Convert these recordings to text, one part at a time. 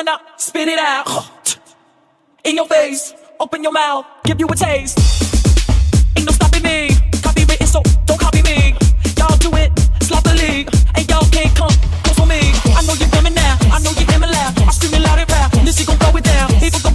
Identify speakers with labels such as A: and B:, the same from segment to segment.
A: when I spit it out. In your face. Open your mouth, give you a taste. know you hear me laugh. I'm screaming loud and proud. This shit gon' throw it down. People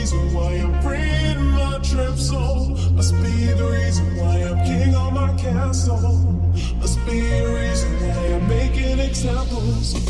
B: reason why I'm bringing my trip soul. Must be the reason why I'm king of my castle. Must be the reason why I'm making examples.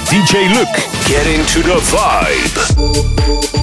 C: DJ Luke. Get into the vibe.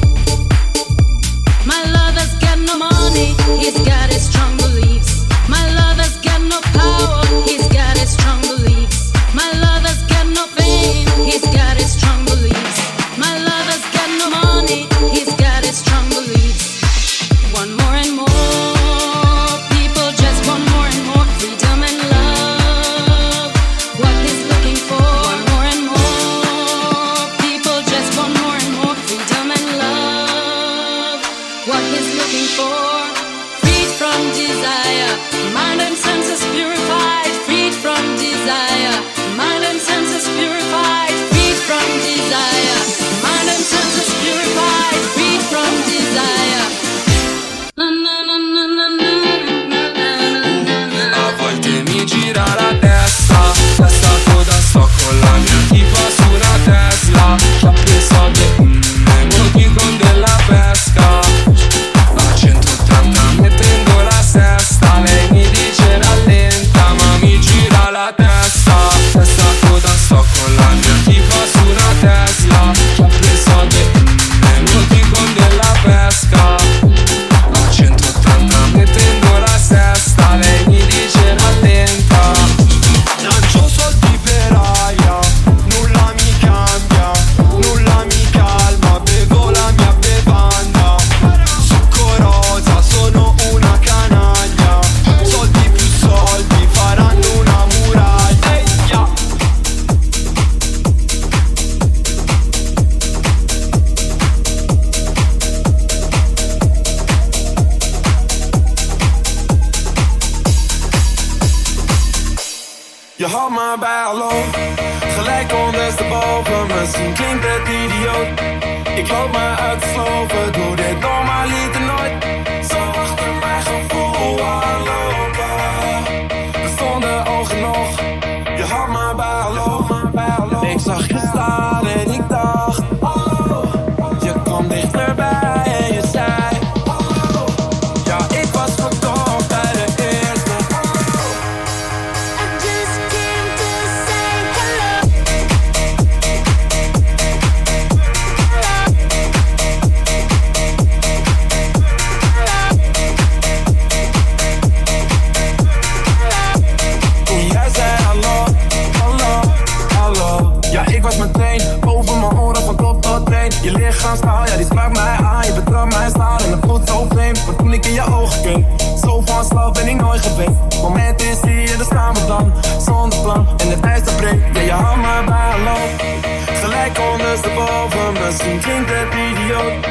D: Misschien klinkt het idioot.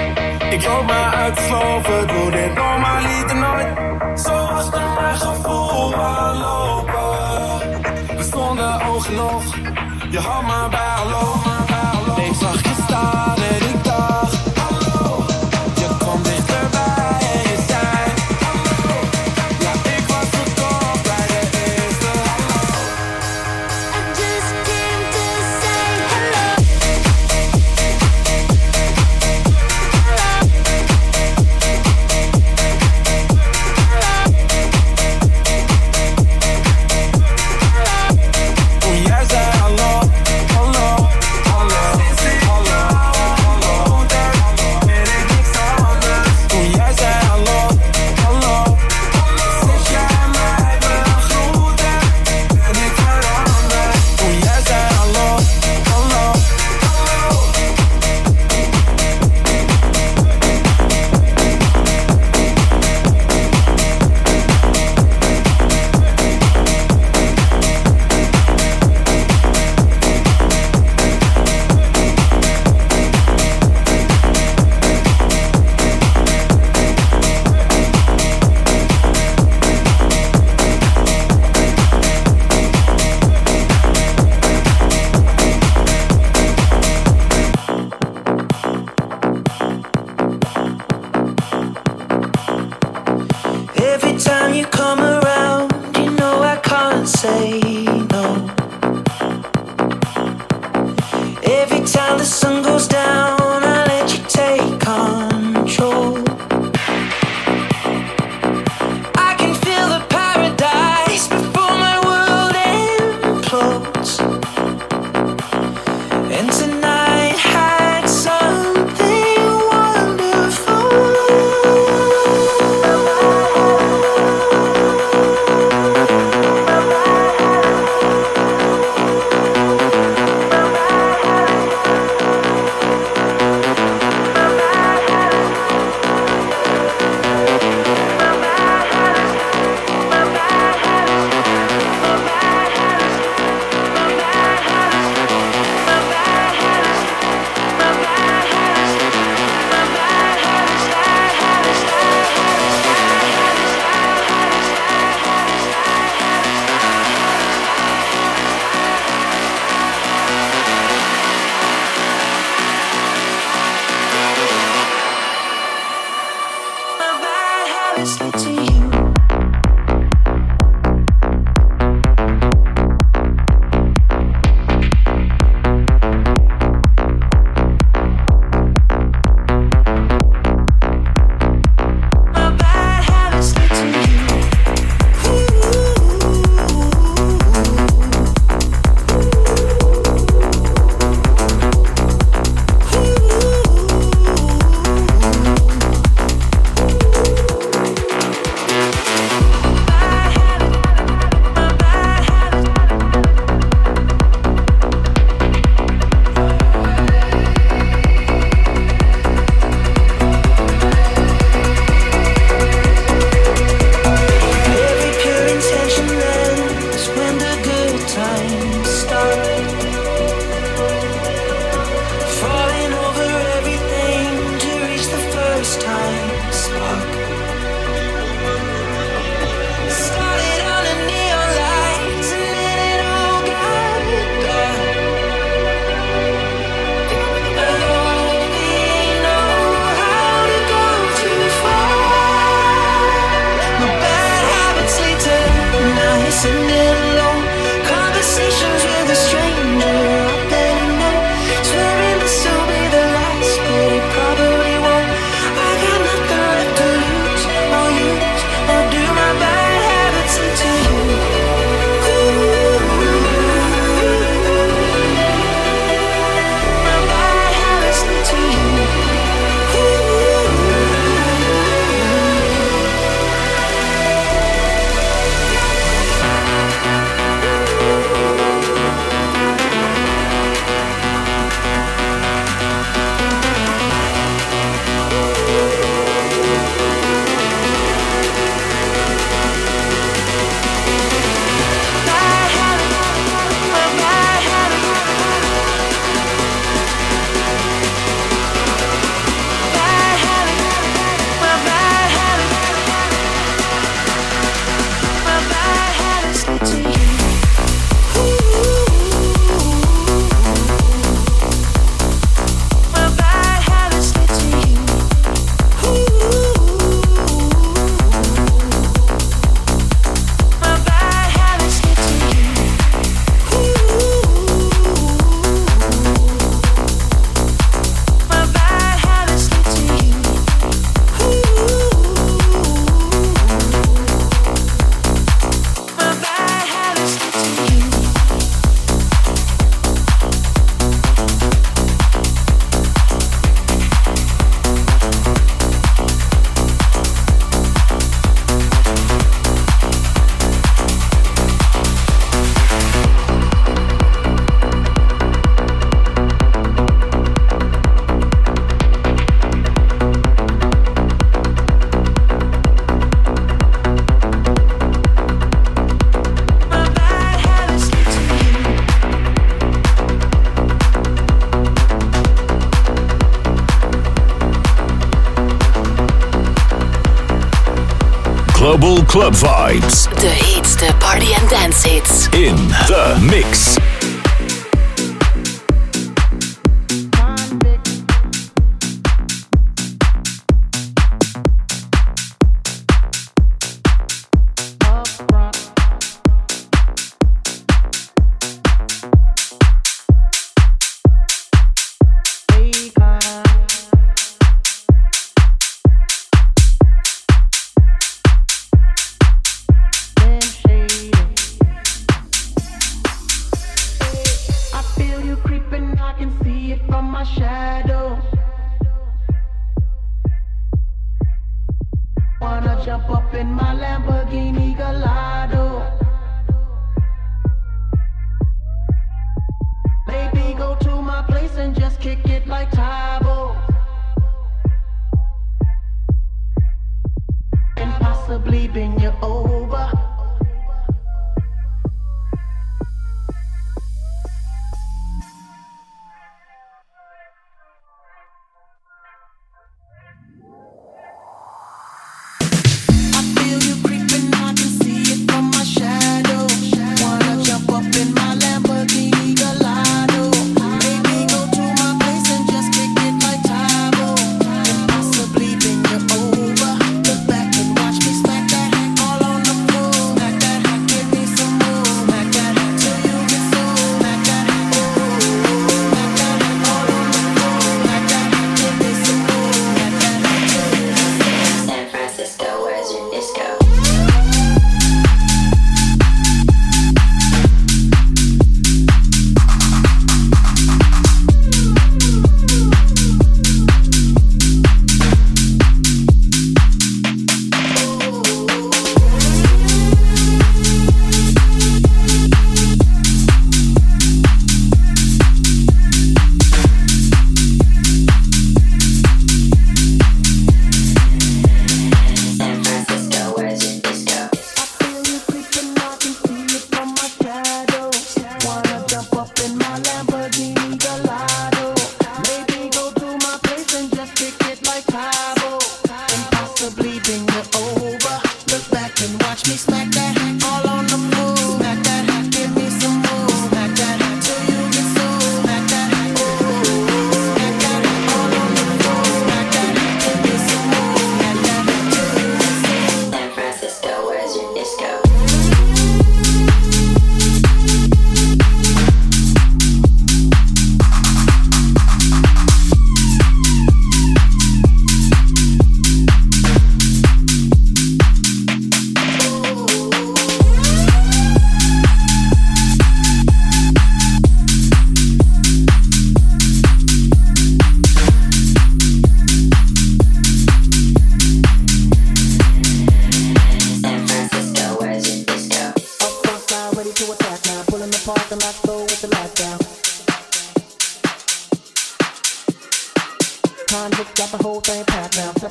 D: Ik loop maar uit sloven, ik
E: wil dit
F: normaliet. Club Vibes.
G: De heetste party and dance hits.
F: In the mix.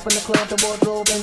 H: In the club, the wardrobe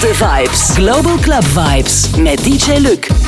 G: beste vibes. Global Club Vibes met DJ Luc.